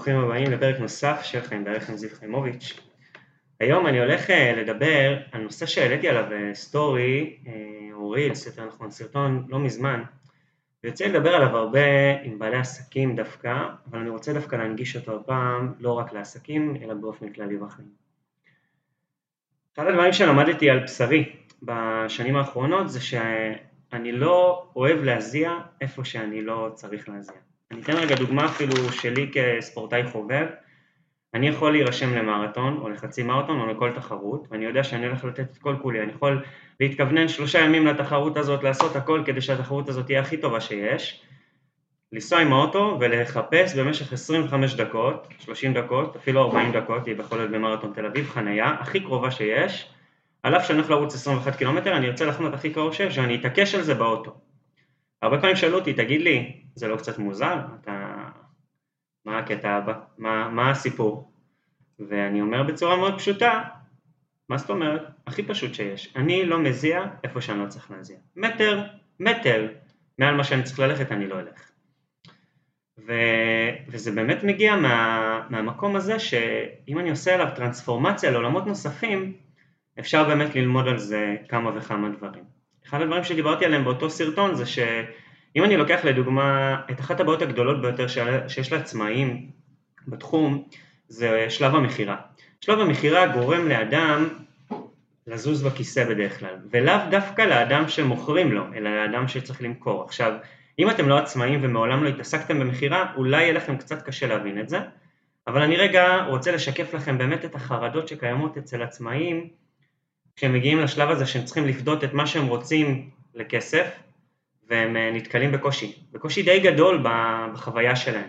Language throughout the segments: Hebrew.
וברוכים הבאים לפרק נוסף של חיים בערך עם זיו חיימוביץ'. היום אני הולך אה, לדבר על נושא שהעליתי עליו סטורי, אה, או רילס, יותר נכון, סרטון לא מזמן, ויוצא לדבר עליו הרבה עם בעלי עסקים דווקא, אבל אני רוצה דווקא להנגיש אותו הפעם לא רק לעסקים, אלא באופן כללי בחיים. אחד הדברים שלמדתי על בשרי בשנים האחרונות זה שאני לא אוהב להזיע איפה שאני לא צריך להזיע. אני אתן רגע דוגמה אפילו שלי כספורטאי חובב. אני יכול להירשם למרתון או לחצי מרתון או לכל תחרות ואני יודע שאני הולך לתת את כל כולי, אני יכול להתכוונן שלושה ימים לתחרות הזאת, לעשות הכל כדי שהתחרות הזאת תהיה הכי טובה שיש, לנסוע עם האוטו ולחפש במשך 25 דקות, 30 דקות, אפילו 40 דקות, היא בכל זאת במרתון תל אביב, חנייה הכי קרובה שיש, על אף שאני הולך לרוץ 21 קילומטר, אני ארצה לחנות הכי קרוב שיש ואני אתעקש על זה באוטו. הרבה פעמים שאלו אותי, תגיד לי, זה לא קצת מוזר? אתה... מה הקטע הבא? מה, מה הסיפור? ואני אומר בצורה מאוד פשוטה, מה זאת אומרת? הכי פשוט שיש. אני לא מזיע איפה שאני לא צריך להזיע. מטר, מטר, מעל מה שאני צריך ללכת אני לא אלך. ו... וזה באמת מגיע מה... מהמקום הזה שאם אני עושה עליו טרנספורמציה לעולמות נוספים, אפשר באמת ללמוד על זה כמה וכמה דברים. אחד הדברים שדיברתי עליהם באותו סרטון זה שאם אני לוקח לדוגמה את אחת הבעיות הגדולות ביותר שיש לעצמאים בתחום זה שלב המכירה. שלב המכירה גורם לאדם לזוז בכיסא בדרך כלל, ולאו דווקא לאדם שמוכרים לו, אלא לאדם שצריך למכור. עכשיו, אם אתם לא עצמאים ומעולם לא התעסקתם במכירה, אולי יהיה לכם קצת קשה להבין את זה, אבל אני רגע רוצה לשקף לכם באמת את החרדות שקיימות אצל עצמאים כשהם מגיעים לשלב הזה שהם צריכים לפדות את מה שהם רוצים לכסף והם אה, נתקלים בקושי, בקושי די גדול בחוויה שלהם.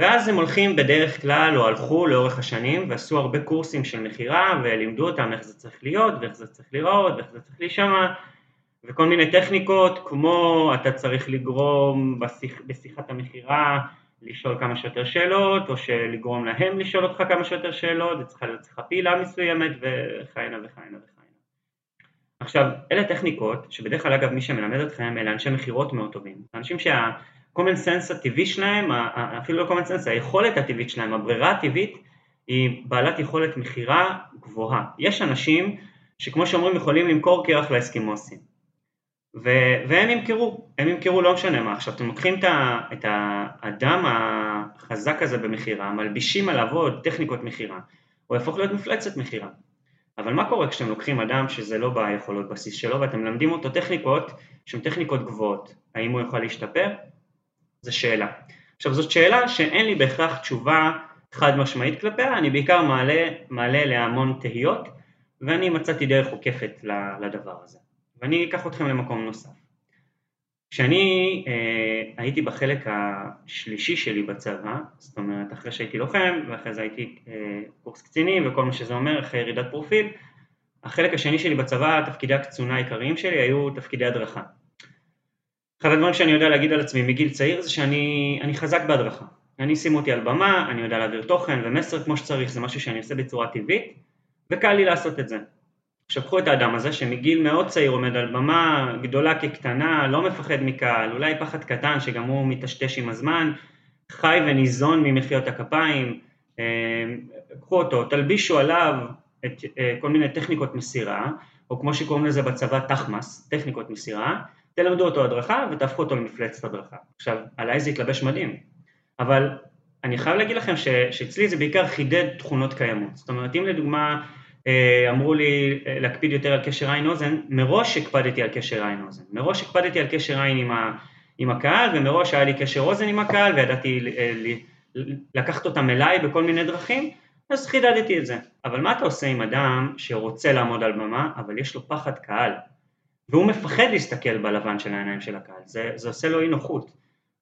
ואז הם הולכים בדרך כלל או הלכו לאורך השנים ועשו הרבה קורסים של מכירה ולימדו אותם איך זה צריך להיות ואיך זה צריך להיראות ואיך זה צריך להישמע וכל מיני טכניקות כמו אתה צריך לגרום בשיח, בשיחת המכירה לשאול כמה שיותר שאלות, או שלגרום להם לשאול אותך כמה שיותר שאלות, זה צריכה להיות צריכה פעילה מסוימת, וכהנה וכהנה וכהנה. עכשיו, אלה טכניקות, שבדרך כלל אגב מי שמלמד אתכם אלה אנשי מכירות מאוד טובים. אנשים שה-common sense הטבעי שלהם, אפילו לא common sense, היכולת הטבעית שלהם, הברירה הטבעית, היא בעלת יכולת מכירה גבוהה. יש אנשים שכמו שאומרים יכולים למכור קרח לאסקימוסים. ו- והם ימכרו, הם ימכרו לא משנה מה. עכשיו אתם לוקחים את האדם החזק הזה במכירה, מלבישים עליו עוד טכניקות מכירה, הוא יהפוך להיות מפלצת מכירה. אבל מה קורה כשאתם לוקחים אדם שזה לא ביכולות בסיס שלו ואתם מלמדים אותו טכניקות שהן טכניקות גבוהות, האם הוא יוכל להשתפר? זו שאלה. עכשיו זאת שאלה שאין לי בהכרח תשובה חד משמעית כלפיה, אני בעיקר מעלה, מעלה להמון תהיות ואני מצאתי דרך עוקפת לדבר הזה. ואני אקח אתכם למקום נוסף. כשאני אה, הייתי בחלק השלישי שלי בצבא, זאת אומרת אחרי שהייתי לוחם ואחרי זה הייתי אה, קורס קצינים וכל מה שזה אומר אחרי ירידת פרופיל, החלק השני שלי בצבא, תפקידי הקצונה העיקריים שלי היו תפקידי הדרכה. אחד הדברים שאני יודע להגיד על עצמי מגיל צעיר זה שאני חזק בהדרכה. אני שימו אותי על במה, אני יודע להעביר תוכן ומסר כמו שצריך, זה משהו שאני עושה בצורה טבעית וקל לי לעשות את זה. קחו את האדם הזה שמגיל מאוד צעיר עומד על במה גדולה כקטנה, לא מפחד מקהל, אולי פחד קטן שגם הוא מטשטש עם הזמן, חי וניזון ממחיאות הכפיים, אה, קחו אותו, תלבישו עליו את אה, כל מיני טכניקות מסירה, או כמו שקוראים לזה בצבא תחמס, טכניקות מסירה, תלמדו אותו הדרכה ותהפכו אותו למפלצת הדרכה. עכשיו, עליי זה יתלבש מדהים, אבל אני חייב להגיד לכם שאצלי זה בעיקר חידד תכונות קיימות. זאת אומרת, אם לדוגמה אמרו לי אה, להקפיד יותר על קשר עין אוזן, מראש הקפדתי על קשר עין אוזן, מראש הקפדתי על קשר עין עם, ה, עם הקהל ומראש היה לי קשר אוזן עם הקהל וידעתי אה, לקחת אותם אליי בכל מיני דרכים, אז חידדתי את זה. אבל מה אתה עושה עם אדם שרוצה לעמוד על במה, אבל יש לו פחד קהל, והוא מפחד להסתכל בלבן של העיניים של הקהל, זה, זה עושה לו אי נוחות.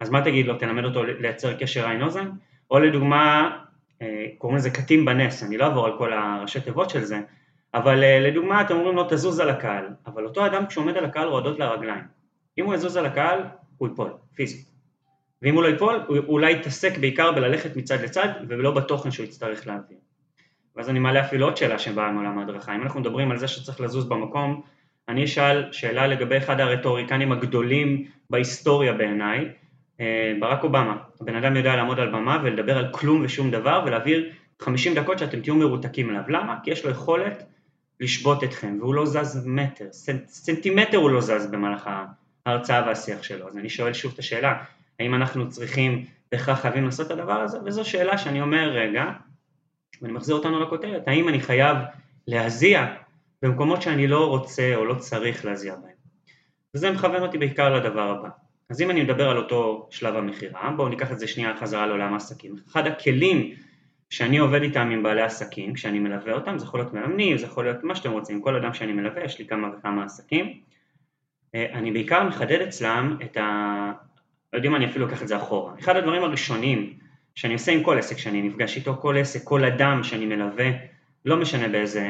אז מה תגיד לו, תלמד אותו לייצר קשר עין אוזן? או לדוגמה, אה, קוראים לזה קטים בנס, אני לא אעבור על כל הראשי תיבות של זה, אבל אה, לדוגמה אתם אומרים לו תזוז על הקהל, אבל אותו אדם כשעומד על הקהל רועדות לרגליים, אם הוא יזוז על הקהל הוא ייפול, פיזית, ואם הוא לא ייפול הוא אולי יתעסק בעיקר בללכת מצד לצד ולא בתוכן שהוא יצטרך להעביר. ואז אני מעלה אפילו עוד שאלה שבאה מעולם ההדרכה, אם אנחנו מדברים על זה שצריך לזוז במקום, אני אשאל שאלה לגבי אחד הרטוריקנים הגדולים בהיסטוריה בעיניי, אה, ברק אובמה, הבן אדם יודע לעמוד על במה ולדבר על כלום ושום דבר ולהעביר 50 דקות שאתם תהיו מרותקים אליו. למה? כי יש לו יכולת לשבות אתכם, והוא לא זז מטר, סנט, סנטימטר הוא לא זז במהלך ההרצאה והשיח שלו. אז אני שואל שוב את השאלה, האם אנחנו צריכים, בהכרח חייבים לעשות את הדבר הזה? וזו שאלה שאני אומר, רגע, ואני מחזיר אותנו לכותרת, האם אני חייב להזיע במקומות שאני לא רוצה או לא צריך להזיע בהם? וזה מכוון אותי בעיקר לדבר הבא. אז אם אני מדבר על אותו שלב המכירה, בואו ניקח את זה שנייה חזרה לעולם העסקים. אחד הכלים שאני עובד איתם עם בעלי עסקים, כשאני מלווה אותם, זה יכול להיות מאמנים, זה יכול להיות מה שאתם רוצים, כל אדם שאני מלווה, יש לי כמה וכמה עסקים, אה, אני בעיקר מחדד אצלם את ה... לא יודעים מה, אני אפילו אקח את זה אחורה. אחד הדברים הראשונים שאני עושה עם כל עסק שאני נפגש איתו, כל עסק, כל אדם שאני מלווה, לא משנה באיזה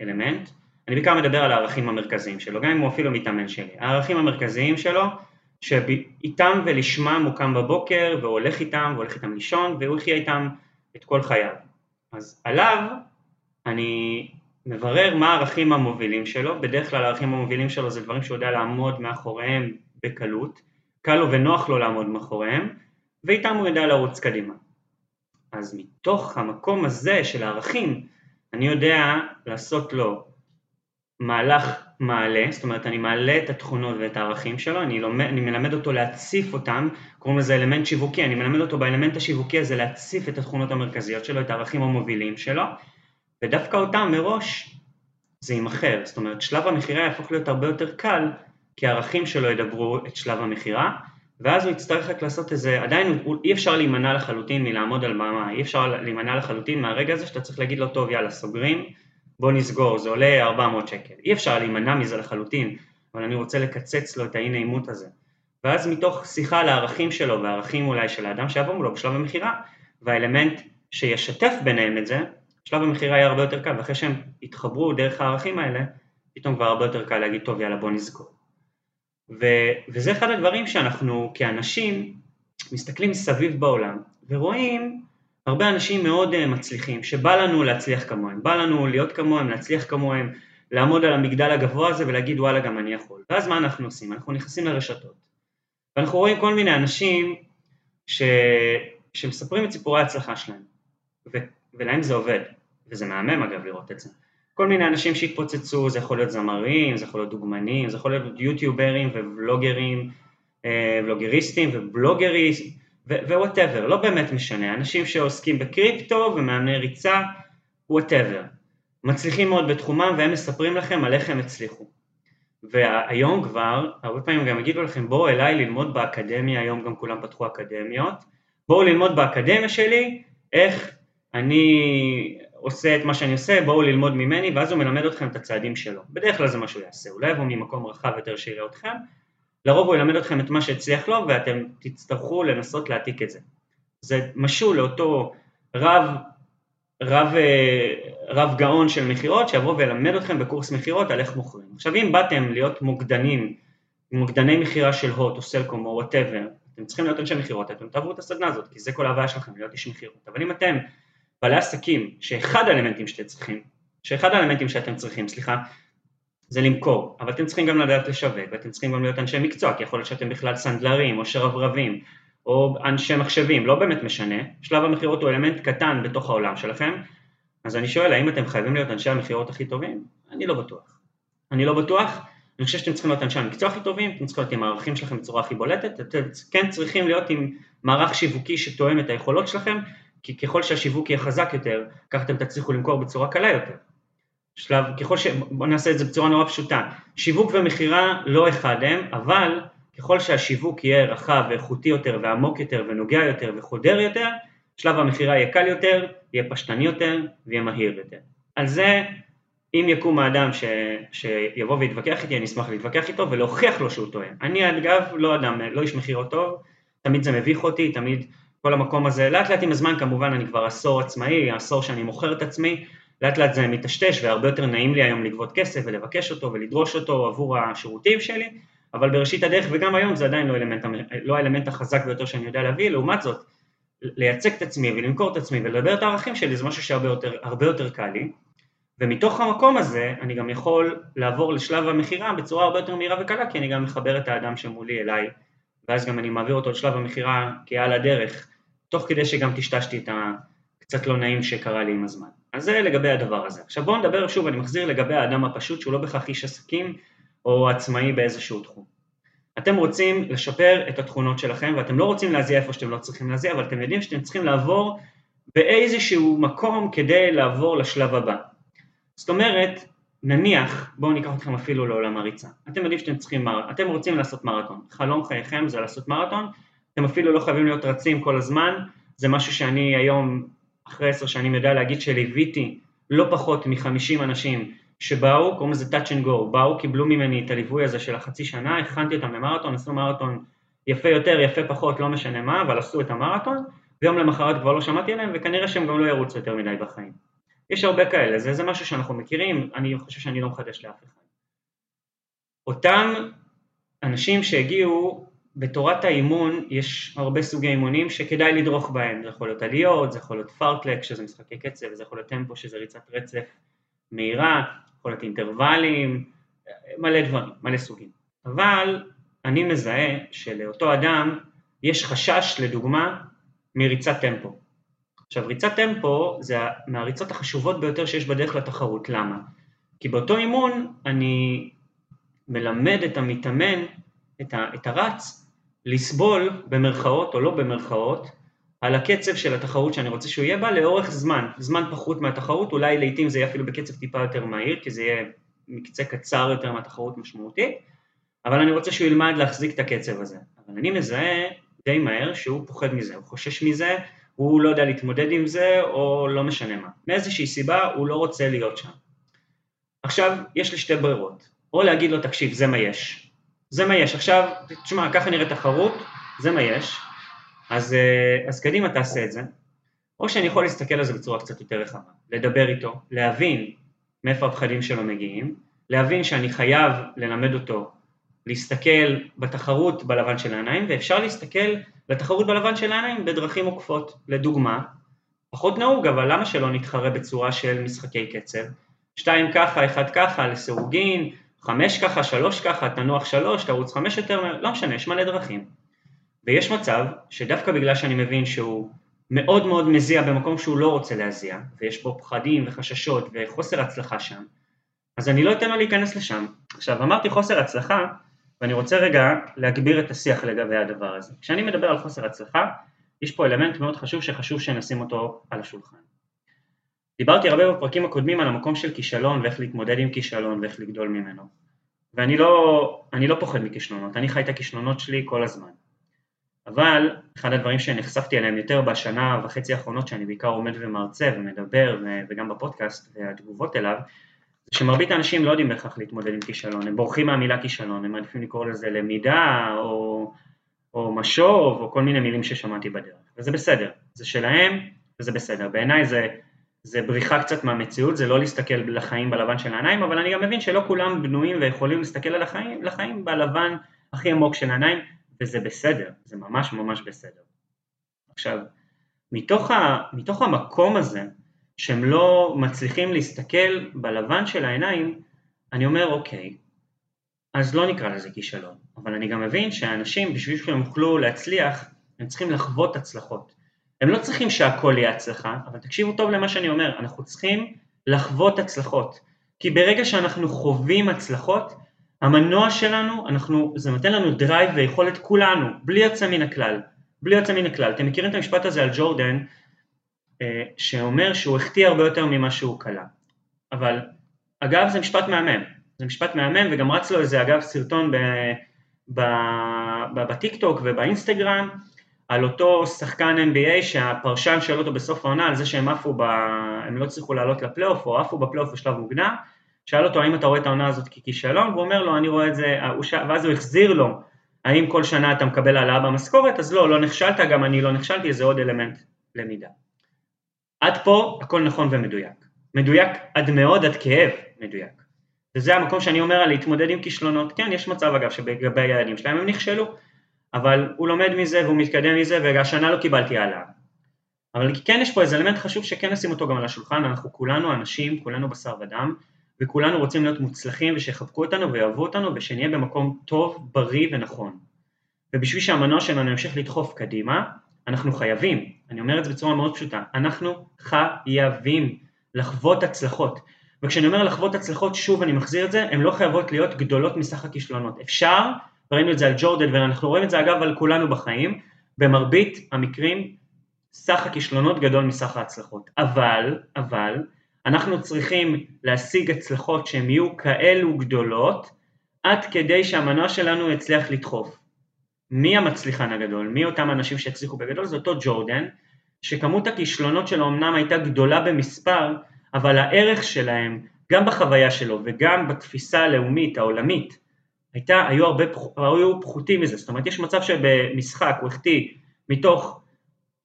אלמנט, אני בעיקר מדבר על הערכים המרכזיים שלו, גם אם הוא אפילו מתאמן שלי. הערכים המרכזיים שלו, שאיתם ולשמם הוא קם בבוקר והולך איתם והולך איתם לישון והוא יחיה איתם את כל חייו. אז עליו אני מברר מה הערכים המובילים שלו, בדרך כלל הערכים המובילים שלו זה דברים שהוא יודע לעמוד מאחוריהם בקלות, קל לו ונוח לו לעמוד מאחוריהם, ואיתם הוא יודע לרוץ קדימה. אז מתוך המקום הזה של הערכים, אני יודע לעשות לו מהלך מעלה, זאת אומרת אני מעלה את התכונות ואת הערכים שלו, אני, לומד, אני מלמד אותו להציף אותם, קוראים לזה אלמנט שיווקי, אני מלמד אותו באלמנט השיווקי הזה להציף את התכונות המרכזיות שלו, את הערכים המובילים שלו, ודווקא אותם מראש זה יימכר, זאת אומרת שלב המכירה יהפוך להיות הרבה יותר קל, כי הערכים שלו ידברו את שלב המכירה, ואז הוא יצטרך רק לעשות איזה, עדיין הוא, אי אפשר להימנע לחלוטין מלעמוד על במה, אי אפשר להימנע לחלוטין מהרגע הזה שאתה צריך להגיד לו טוב יאללה סוגרים, בוא נסגור, זה עולה 400 שקל. אי אפשר להימנע מזה לחלוטין, אבל אני רוצה לקצץ לו את האי נעימות הזה. ואז מתוך שיחה על הערכים שלו והערכים אולי של האדם שיבוא מולו בשלב המכירה, והאלמנט שישתף ביניהם את זה, שלב המכירה יהיה הרבה יותר קל, ואחרי שהם יתחברו דרך הערכים האלה, פתאום כבר הרבה יותר קל להגיד טוב יאללה בוא נסגור. ו- וזה אחד הדברים שאנחנו כאנשים מסתכלים מסביב בעולם ורואים הרבה אנשים מאוד אה, מצליחים, שבא לנו להצליח כמוהם, בא לנו להיות כמוהם, להצליח כמוהם, לעמוד על המגדל הגבוה הזה ולהגיד וואלה גם אני יכול. ואז מה אנחנו עושים? אנחנו נכנסים לרשתות. ואנחנו רואים כל מיני אנשים ש... שמספרים את סיפורי ההצלחה שלהם, ו... ולהם זה עובד, וזה מהמם אגב לראות את זה. כל מיני אנשים שהתפוצצו, זה יכול להיות זמרים, זה יכול להיות דוגמנים, זה יכול להיות יוטיוברים ובלוגרים, אה, ולוגריסטים ובלוגריסטים, ו whatever, לא באמת משנה, אנשים שעוסקים בקריפטו ומאמני ריצה, whatever, מצליחים מאוד בתחומם והם מספרים לכם על איך הם הצליחו. והיום כבר, הרבה פעמים גם יגידו לכם בואו אליי ללמוד באקדמיה, היום גם כולם פתחו אקדמיות, בואו ללמוד באקדמיה שלי איך אני עושה את מה שאני עושה, בואו ללמוד ממני, ואז הוא מלמד אתכם את הצעדים שלו. בדרך כלל זה מה שהוא יעשה, אולי יבוא ממקום רחב יותר שיראה אתכם, לרוב הוא ילמד אתכם את מה שהצליח לו ואתם תצטרכו לנסות להעתיק את זה. זה משול לאותו רב, רב, אה, רב גאון של מכירות שיבוא וילמד אתכם בקורס מכירות על איך מוכרים. עכשיו אם באתם להיות מוקדנים, מוקדני מכירה של הוט או סלקום או whatever, אתם צריכים להיות אנשי מכירות, אתם תעברו את הסדנה הזאת, כי זה כל ההוויה שלכם, להיות איש מכירות. אבל אם אתם בעלי עסקים, שאחד האלמנטים שאתם צריכים, שאחד האלמנטים שאתם צריכים, סליחה, זה למכור, אבל אתם צריכים גם לדעת לשווק, ואתם צריכים גם להיות אנשי מקצוע, כי יכול להיות שאתם בכלל סנדלרים, או שרברבים, או אנשי מחשבים, לא באמת משנה, שלב המכירות הוא אלמנט קטן בתוך העולם שלכם, אז אני שואל, האם אתם חייבים להיות אנשי המכירות הכי טובים? אני לא בטוח. אני לא בטוח, אני חושב שאתם צריכים להיות אנשי המקצוע הכי טובים, אתם צריכים להיות עם הערכים שלכם בצורה הכי בולטת, אתם כן צריכים להיות עם מערך שיווקי שתואם את היכולות שלכם, כי ככל שהשיווק יהיה חזק יותר, ככה אתם תצליחו למכור בצורה קלה יותר. שלב, ככל ש... בואו נעשה את זה בצורה נורא פשוטה. שיווק ומכירה לא אחד הם, אבל ככל שהשיווק יהיה רחב ואיכותי יותר ועמוק יותר ונוגע יותר וחודר יותר, שלב המכירה יהיה קל יותר, יהיה פשטני יותר ויהיה מהיר יותר. על זה, אם יקום האדם ש... שיבוא ויתווכח איתי, אני אשמח להתווכח איתו ולהוכיח לו שהוא טועה. אני אגב לא אדם, לא איש מכירות טוב, תמיד זה מביך אותי, תמיד כל המקום הזה, לאט לאט עם הזמן כמובן אני כבר עשור עצמאי, עשור שאני מוכר את עצמי, לאט לאט זה מטשטש והרבה יותר נעים לי היום לגבות כסף ולבקש אותו ולדרוש אותו עבור השירותים שלי, אבל בראשית הדרך וגם היום זה עדיין לא, אלמנט, לא האלמנט החזק ביותר שאני יודע להביא, לעומת זאת, לייצג את עצמי ולמכור את עצמי ולדבר את הערכים שלי זה משהו שהרבה יותר, יותר קל לי, ומתוך המקום הזה אני גם יכול לעבור לשלב המכירה בצורה הרבה יותר מהירה וקלה, כי אני גם מחבר את האדם שמולי אליי, ואז גם אני מעביר אותו לשלב המכירה כעל הדרך, תוך כדי שגם טשטשתי את הקצת לא נעים שקרה לי עם הזמן. אז זה לגבי הדבר הזה. עכשיו בואו נדבר שוב, אני מחזיר לגבי האדם הפשוט שהוא לא בהכרח איש עסקים או עצמאי באיזשהו תחום. אתם רוצים לשפר את התכונות שלכם ואתם לא רוצים להזיע איפה שאתם לא צריכים להזיע, אבל אתם יודעים שאתם צריכים לעבור באיזשהו מקום כדי לעבור לשלב הבא. זאת אומרת, נניח, בואו ניקח אתכם אפילו לעולם הריצה. אתם יודעים שאתם צריכים, אתם רוצים לעשות מרתון. חלום חייכם זה לעשות מרתון, אתם אפילו לא חייבים להיות רצים כל הזמן, זה משהו שאני היום, אחרי עשר שנים יודע להגיד שליוויתי לא פחות מחמישים אנשים שבאו, קוראים לזה touch and go, באו, קיבלו ממני את הליווי הזה של החצי שנה, הכנתי אותם למרתון, עשו מרתון יפה יותר, יפה פחות, לא משנה מה, אבל עשו את המרתון, ויום למחרת כבר לא שמעתי עליהם, וכנראה שהם גם לא ירוצו יותר מדי בחיים. יש הרבה כאלה, זה, זה משהו שאנחנו מכירים, אני חושב שאני לא מחדש לאף אחד. אותם אנשים שהגיעו, בתורת האימון יש הרבה סוגי אימונים שכדאי לדרוך בהם, זה יכול להיות עליות, זה יכול להיות פארטלק שזה משחקי קצב, זה יכול להיות טמפו שזה ריצת רצף מהירה, יכול להיות אינטרוולים, מלא דברים, מלא סוגים. אבל אני מזהה שלאותו אדם יש חשש לדוגמה מריצת טמפו. עכשיו ריצת טמפו זה מהריצות החשובות ביותר שיש בדרך לתחרות, למה? כי באותו אימון אני מלמד את המתאמן, את, את הרץ, לסבול במרכאות או לא במרכאות על הקצב של התחרות שאני רוצה שהוא יהיה בה לאורך זמן, זמן פחות מהתחרות, אולי לעיתים זה יהיה אפילו בקצב טיפה יותר מהיר, כי זה יהיה מקצה קצר יותר מהתחרות משמעותית, אבל אני רוצה שהוא ילמד להחזיק את הקצב הזה. אבל אני מזהה די מהר שהוא פוחד מזה, הוא חושש מזה, הוא לא יודע להתמודד עם זה, או לא משנה מה. מאיזושהי סיבה הוא לא רוצה להיות שם. עכשיו, יש לי שתי ברירות, או להגיד לו, תקשיב, זה מה יש. זה מה יש. עכשיו, תשמע, ככה נראית תחרות, זה מה יש, אז, אה, אז קדימה תעשה את זה. או שאני יכול להסתכל על זה בצורה קצת יותר רחבה, לדבר איתו, להבין מאיפה הפחדים שלו מגיעים, להבין שאני חייב ללמד אותו להסתכל בתחרות בלבן של העיניים, ואפשר להסתכל בתחרות בלבן של העיניים בדרכים עוקפות. לדוגמה, פחות נהוג, אבל למה שלא נתחרה בצורה של משחקי קצב? שתיים ככה, אחד ככה, לסירוגין, חמש ככה, שלוש ככה, תנוח שלוש, תרוץ חמש יותר, לא משנה, יש מלא דרכים. ויש מצב שדווקא בגלל שאני מבין שהוא מאוד מאוד מזיע במקום שהוא לא רוצה להזיע, ויש בו פחדים וחששות וחוסר הצלחה שם, אז אני לא אתן לו להיכנס לשם. עכשיו אמרתי חוסר הצלחה, ואני רוצה רגע להגביר את השיח לגבי הדבר הזה. כשאני מדבר על חוסר הצלחה, יש פה אלמנט מאוד חשוב שחשוב שנשים אותו על השולחן. דיברתי הרבה בפרקים הקודמים על המקום של כישלון ואיך להתמודד עם כישלון ואיך לגדול ממנו. ואני לא, לא פוחד מכישלונות, אני חי את הכישלונות שלי כל הזמן. אבל אחד הדברים שנחשפתי אליהם יותר בשנה וחצי האחרונות שאני בעיקר עומד ומרצה ומדבר וגם בפודקאסט והתגובות אליו שמרבית האנשים לא יודעים בהכרח להתמודד עם כישלון, הם בורחים מהמילה כישלון, הם מעדיפים לקרוא לזה למידה או, או משוב או כל מיני מילים ששמעתי בדרך, וזה בסדר, זה שלהם וזה בסדר, בעיניי זה, זה בריחה קצת מהמציאות, זה לא להסתכל לחיים בלבן של העיניים, אבל אני גם מבין שלא כולם בנויים ויכולים להסתכל על החיים, לחיים בלבן הכי עמוק של העיניים, וזה בסדר, זה ממש ממש בסדר. עכשיו, מתוך, ה, מתוך המקום הזה, שהם לא מצליחים להסתכל בלבן של העיניים, אני אומר אוקיי, אז לא נקרא לזה כישלון, אבל אני גם מבין שהאנשים בשביל שהם יוכלו להצליח, הם צריכים לחוות הצלחות. הם לא צריכים שהכל יהיה הצלחה, אבל תקשיבו טוב למה שאני אומר, אנחנו צריכים לחוות הצלחות. כי ברגע שאנחנו חווים הצלחות, המנוע שלנו, אנחנו, זה נותן לנו drive ויכולת כולנו, בלי יוצא מן הכלל, בלי יוצא מן הכלל. אתם מכירים את המשפט הזה על ג'ורדן, אה, שאומר שהוא החטיא הרבה יותר ממה שהוא קלע. אבל אגב זה משפט מהמם, זה משפט מהמם וגם רץ לו איזה אגב סרטון בטיק טוק ובאינסטגרם על אותו שחקן NBA שהפרשן שאל אותו בסוף העונה על זה שהם עפו, ב... הם לא הצליחו לעלות לפלייאוף או עפו בפלייאוף בשלב מוקדם, שאל אותו האם אתה רואה את העונה הזאת ככישלון והוא אומר לו אני רואה את זה, ש... ואז הוא החזיר לו האם כל שנה אתה מקבל העלאה במשכורת אז לא, לא נכשלת, גם אני לא נכשלתי, זה עוד אלמנט למידה. עד פה הכל נכון ומדויק. מדויק עד מאוד, עד כאב מדויק. וזה המקום שאני אומר על להתמודד עם כישלונות. כן, יש מצב אגב שבגבי הילדים שלהם הם נכשלו, אבל הוא לומד מזה והוא מתקדם מזה והשנה לא קיבלתי העלאה. אבל כן יש פה איזה אלמנט חשוב שכן נשים אותו גם על השולחן, אנחנו כולנו אנשים, כולנו בשר ודם, וכולנו רוצים להיות מוצלחים ושיחבקו אותנו ויאהבו אותנו ושנהיה במקום טוב, בריא ונכון. ובשביל שהמנוע שלנו ימשיך לדחוף קדימה, אנחנו חייבים, אני אומר את זה בצורה מאוד פשוטה, אנחנו חייבים לחוות הצלחות. וכשאני אומר לחוות הצלחות, שוב אני מחזיר את זה, הן לא חייבות להיות גדולות מסך הכישלונות. אפשר, ראינו את זה על ג'ורדן ואנחנו רואים את זה אגב על כולנו בחיים, במרבית המקרים סך הכישלונות גדול מסך ההצלחות. אבל, אבל, אנחנו צריכים להשיג הצלחות שהן יהיו כאלו גדולות, עד כדי שהמנוע שלנו יצליח לדחוף. מי המצליחן הגדול? מי אותם אנשים שהצליחו בגדול? זה אותו ג'ורדן, שכמות הכישלונות שלו אמנם הייתה גדולה במספר, אבל הערך שלהם, גם בחוויה שלו וגם בתפיסה הלאומית, העולמית, הייתה, היו הרבה, היו פחותים מזה, זאת אומרת יש מצב שבמשחק הוא החטיא מתוך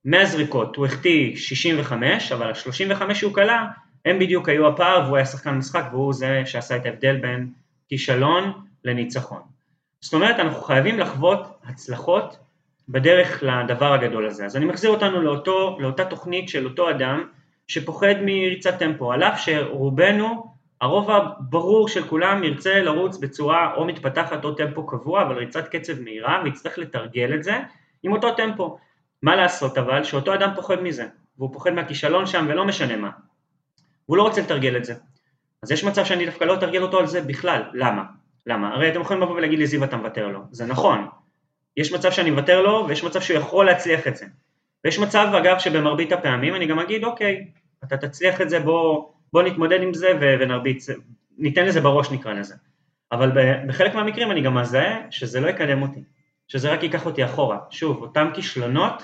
100 זריקות, הוא החטיא 65, אבל ה-35 שהוא כלה, הם בדיוק היו הפער והוא היה שחקן משחק והוא זה שעשה את ההבדל בין כישלון לניצחון. זאת אומרת אנחנו חייבים לחוות הצלחות בדרך לדבר הגדול הזה. אז אני מחזיר אותנו לאותו, לאותה תוכנית של אותו אדם שפוחד מריצת טמפו, על אף שרובנו, הרוב הברור של כולם ירצה לרוץ בצורה או מתפתחת או טמפו קבוע, אבל ריצת קצב מהירה, ויצטרך לתרגל את זה עם אותו טמפו. מה לעשות אבל, שאותו אדם פוחד מזה, והוא פוחד מהכישלון שם ולא משנה מה. והוא לא רוצה לתרגל את זה. אז יש מצב שאני דווקא לא אתרגל אותו על זה בכלל, למה? למה? הרי אתם יכולים לבוא ולהגיד לי זיו אתה מוותר לו, זה נכון, יש מצב שאני מוותר לו ויש מצב שהוא יכול להצליח את זה. ויש מצב אגב שבמרבית הפעמים אני גם אגיד אוקיי, אתה תצליח את זה בוא, בוא נתמודד עם זה ונרביץ, ניתן לזה בראש נקרא לזה. אבל בחלק מהמקרים אני גם מזהה שזה לא יקדם אותי, שזה רק ייקח אותי אחורה. שוב, אותם כישלונות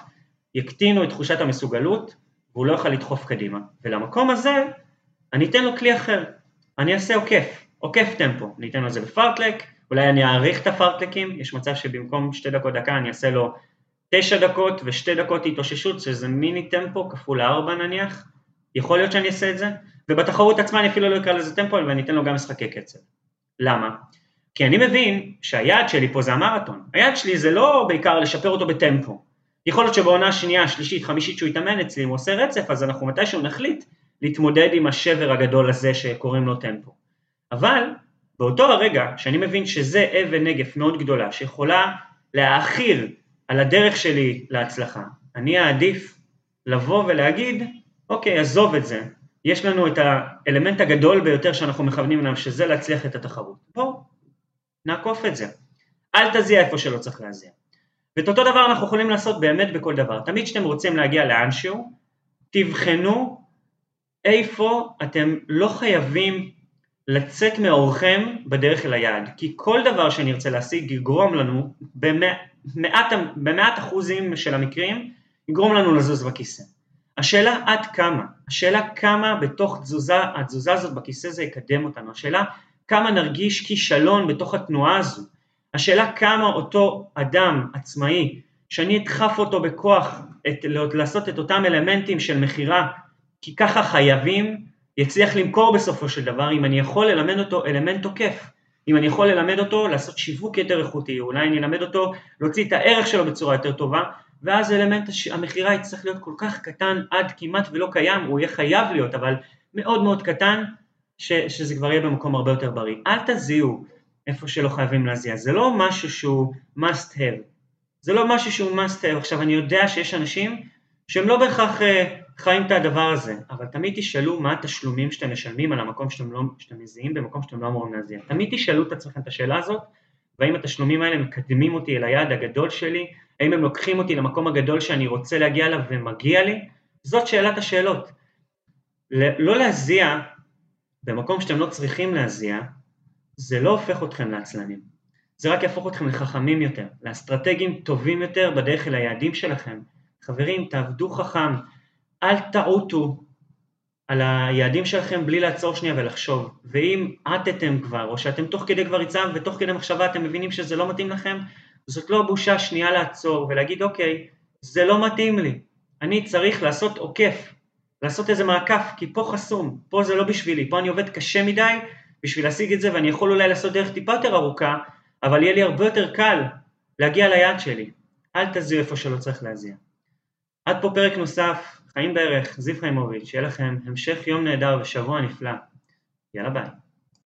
יקטינו את תחושת המסוגלות והוא לא יוכל לדחוף קדימה. ולמקום הזה אני אתן לו כלי אחר, אני אעשה עוקף, עוקף טמפו, אני אתן לו את זה בפארטלק, אולי אני אעריך את הפארטלקים, יש מצב שבמקום שתי דקות דקה אני אעשה לו תשע דקות ושתי דקות התאוששות, שזה מיני טמפו כפול ארבע נניח, יכול להיות שאני אעשה את זה, ובתחרות עצמה אני אפילו לא אקרא לזה טמפו, ואני אתן לו גם משחקי קצב. למה? כי אני מבין שהיעד שלי פה זה המרתון, היעד שלי זה לא בעיקר לשפר אותו בטמפו, יכול להיות שבעונה שנייה, שלישית, חמישית שהוא יתאמן אצלי, אם הוא עושה רצף, אז אנחנו מתישהו נחליט להתמודד עם השבר הגדול הזה שקוראים לו טמפו. אבל באותו הרגע שאני מבין שזה אבן נגף מאוד גדולה שיכולה להעכיר על הדרך שלי להצלחה, אני אעדיף לבוא ולהגיד, אוקיי, עזוב את זה, יש לנו את האלמנט הגדול ביותר שאנחנו מכוונים אליו, שזה להצליח את התחרות. בואו, נעקוף את זה. אל תזיע איפה שלא צריך להזיע. ואת אותו דבר אנחנו יכולים לעשות באמת בכל דבר. תמיד כשאתם רוצים להגיע לאנשהו, תבחנו איפה אתם לא חייבים לצאת מאורכם בדרך אל היעד, כי כל דבר שנרצה להשיג יגרום לנו במעט, במעט אחוזים של המקרים, יגרום לנו לזוז בכיסא. השאלה עד כמה, השאלה כמה בתוך תזוזה, התזוזה הזאת בכיסא זה יקדם אותנו, השאלה כמה נרגיש כישלון בתוך התנועה הזו, השאלה כמה אותו אדם עצמאי, שאני אדחף אותו בכוח את, לעשות את אותם אלמנטים של מכירה, כי ככה חייבים, יצליח למכור בסופו של דבר אם אני יכול ללמד אותו אלמנט תוקף, אם אני יכול ללמד אותו לעשות שיווק יותר איכותי, אולי אני אלמד אותו להוציא את הערך שלו בצורה יותר טובה, ואז אלמנט המכירה יצטרך להיות כל כך קטן עד כמעט ולא קיים, הוא יהיה חייב להיות, אבל מאוד מאוד קטן, ש, שזה כבר יהיה במקום הרבה יותר בריא. אל תזיעו איפה שלא חייבים להזיע, זה לא משהו שהוא must have, זה לא משהו שהוא must have. עכשיו אני יודע שיש אנשים שהם לא בהכרח אה, חיים את הדבר הזה, אבל תמיד תשאלו מה התשלומים שאתם משלמים על המקום שאתם, לא, שאתם מזיעים במקום שאתם לא אמורים להזיע. תמיד תשאלו את עצמכם את השאלה הזאת, והאם התשלומים האלה מקדמים אותי אל היעד הגדול שלי, האם הם לוקחים אותי למקום הגדול שאני רוצה להגיע אליו ומגיע לי? זאת שאלת השאלות. לא להזיע במקום שאתם לא צריכים להזיע, זה לא הופך אתכם לעצלנים. זה רק יהפוך אתכם לחכמים יותר, לאסטרטגיים טובים יותר בדרך אל היעדים שלכם. חברים, תעבדו חכם, אל תעוטו על היעדים שלכם בלי לעצור שנייה ולחשוב. ואם עטתם כבר, או שאתם תוך כדי כבר ריצה ותוך כדי מחשבה אתם מבינים שזה לא מתאים לכם, זאת לא בושה שנייה לעצור ולהגיד אוקיי, זה לא מתאים לי, אני צריך לעשות עוקף, לעשות איזה מעקף, כי פה חסום, פה זה לא בשבילי, פה אני עובד קשה מדי בשביל להשיג את זה ואני יכול אולי לעשות דרך טיפה יותר ארוכה, אבל יהיה לי הרבה יותר קל להגיע ליעד שלי. אל תזיעו איפה שלא צריך להזיע. עד פה פרק נוסף, חיים בערך, זיו חיימוביץ', שיהיה לכם המשך יום נהדר ושבוע נפלא. יאללה ביי.